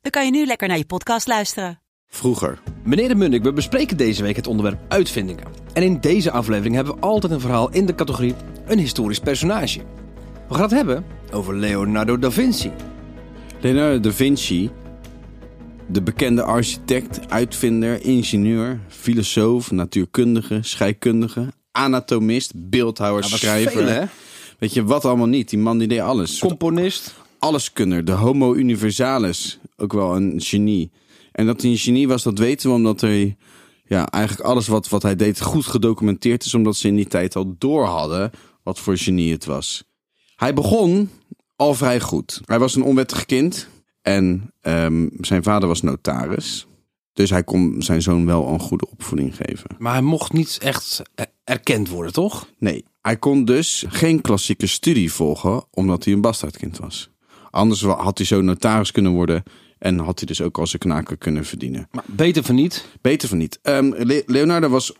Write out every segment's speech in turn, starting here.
dan kan je nu lekker naar je podcast luisteren. Vroeger. Meneer de Munnik, we bespreken deze week het onderwerp uitvindingen. En in deze aflevering hebben we altijd een verhaal in de categorie een historisch personage. We gaan het hebben over Leonardo da Vinci. Leonardo da Vinci, de bekende architect, uitvinder, ingenieur, filosoof, natuurkundige, scheikundige, anatomist, beeldhouwer, schrijver. veel, hè? Weet je wat allemaal niet? Die man die deed alles. Componist. Alleskunner, de homo universalis, ook wel een genie. En dat hij een genie was, dat weten we omdat hij ja, eigenlijk alles wat, wat hij deed goed gedocumenteerd is, omdat ze in die tijd al door hadden wat voor genie het was. Hij begon al vrij goed. Hij was een onwettig kind en ehm, zijn vader was notaris. Dus hij kon zijn zoon wel een goede opvoeding geven. Maar hij mocht niet echt erkend worden, toch? Nee, hij kon dus geen klassieke studie volgen, omdat hij een bastaardkind was. Anders had hij zo notaris kunnen worden en had hij dus ook als een knaker kunnen verdienen. Maar beter van niet. Beter van niet. Ehm, Le- Leonardo was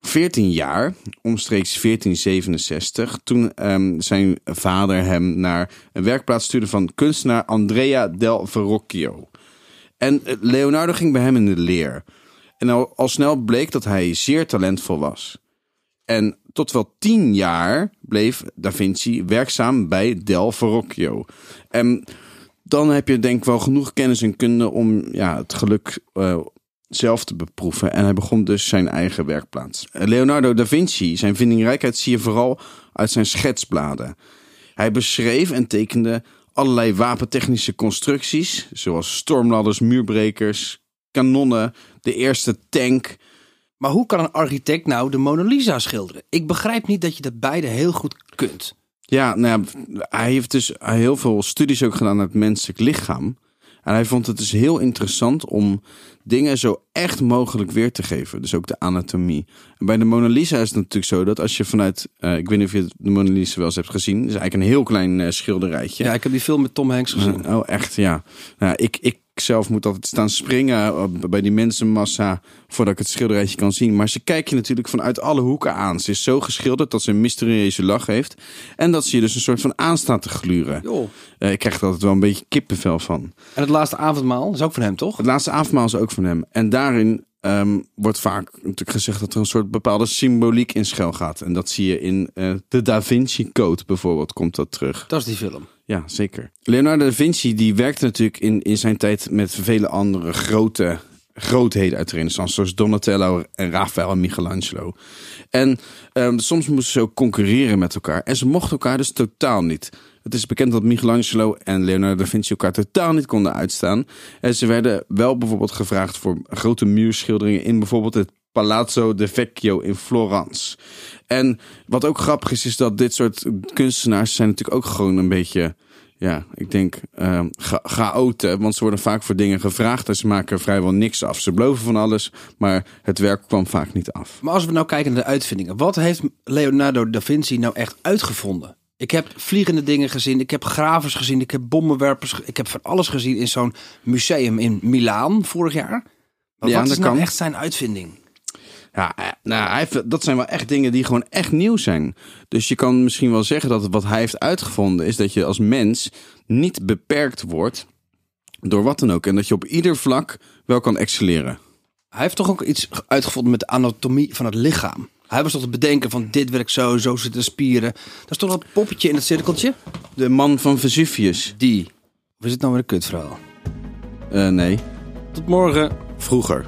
14 jaar, omstreeks 1467, toen ehm, zijn vader hem naar een werkplaats stuurde van kunstenaar Andrea del Verrocchio. En eh, Leonardo ging bij hem in de leer. En al, al snel bleek dat hij zeer talentvol was. En tot wel tien jaar bleef Da Vinci werkzaam bij Del Verrocchio. En dan heb je denk ik wel genoeg kennis en kunde om ja, het geluk eh, zelf te beproeven. En hij begon dus zijn eigen werkplaats. Leonardo da Vinci, zijn vindingrijkheid zie je vooral uit zijn schetsbladen. Hij beschreef en tekende allerlei wapentechnische constructies, zoals stormladders, muurbrekers, kanonnen, de eerste tank. Maar hoe kan een architect nou de Mona Lisa schilderen? Ik begrijp niet dat je dat beide heel goed kunt. Ja, nou ja, hij heeft dus heel veel studies ook gedaan naar het menselijk lichaam. En hij vond het dus heel interessant om dingen zo echt mogelijk weer te geven. Dus ook de anatomie. En bij de Mona Lisa is het natuurlijk zo dat als je vanuit... eh, ik weet niet of je de Mona Lisa wel eens hebt gezien. Het is eigenlijk een heel klein eh, schilderijtje. Ja, ik heb die film met Tom Hanks gezien. Oh, echt, ja. Nou, ik, ik zelf moet altijd staan springen eh, bij die mensenmassa voordat ik het schilderijtje kan zien. Maar ze kijken je natuurlijk vanuit alle hoeken aan. Ze is zo geschilderd dat ze een mysterieuze lach heeft. En dat ze je dus een soort van aanstaat te gluren. Eh, ik krijg er altijd wel een beetje kippenvel van. En het laatste avondmaal is ook van hem, toch? Het laatste avondmaal is ook van hem. En daarin ehm, wordt vaak natuurlijk gezegd dat er een soort bepaalde symboliek in schuil gaat. En dat zie je in eh, de Da Vinci Code bijvoorbeeld, komt dat terug. Dat is die film. Ja, zeker. Leonardo da Vinci die werkte natuurlijk in, in zijn tijd met vele andere grote grootheden uit de renaissance. Zoals Donatello en Raphaël en Michelangelo. En ehm, soms moesten ze ook concurreren met elkaar. En ze mochten elkaar dus totaal niet. Het is bekend dat Michelangelo en Leonardo da Vinci elkaar totaal niet konden uitstaan. En ze werden wel bijvoorbeeld gevraagd voor grote muurschilderingen in bijvoorbeeld het Palazzo de Vecchio in Florence. En wat ook grappig is, is dat dit soort kunstenaars zijn natuurlijk ook gewoon een beetje, ja, ik denk, cha- chaoten. Want ze worden vaak voor dingen gevraagd en ze maken vrijwel niks af. Ze beloven van alles, maar het werk kwam vaak niet af. Maar als we nou kijken naar de uitvindingen. Wat heeft Leonardo da Vinci nou echt uitgevonden? Ik heb vliegende dingen gezien. Ik heb gravers gezien. Ik heb bommenwerpers. Ik heb van alles gezien in zo'n museum in Milaan vorig jaar. Maar Ja, wat is nou kan. echt zijn uitvinding? Ja, eh, nou, hij heeft, dat zijn wel echt dingen die gewoon echt nieuw zijn. Dus je kan misschien wel zeggen dat wat hij heeft uitgevonden is dat je als mens niet beperkt wordt door wat dan ook. En dat je op ieder vlak wel kan excelleren. Hij heeft toch ook iets uitgevonden met de anatomie van het lichaam. Hij was toch te bedenken van dit werkt zo, zo zitten de spieren. Dat is toch dat poppetje in het cirkeltje? De man van Vesuvius. Die. Of is het nou weer een kutverhaal? Eh, nee, Tot morgen. vroeger.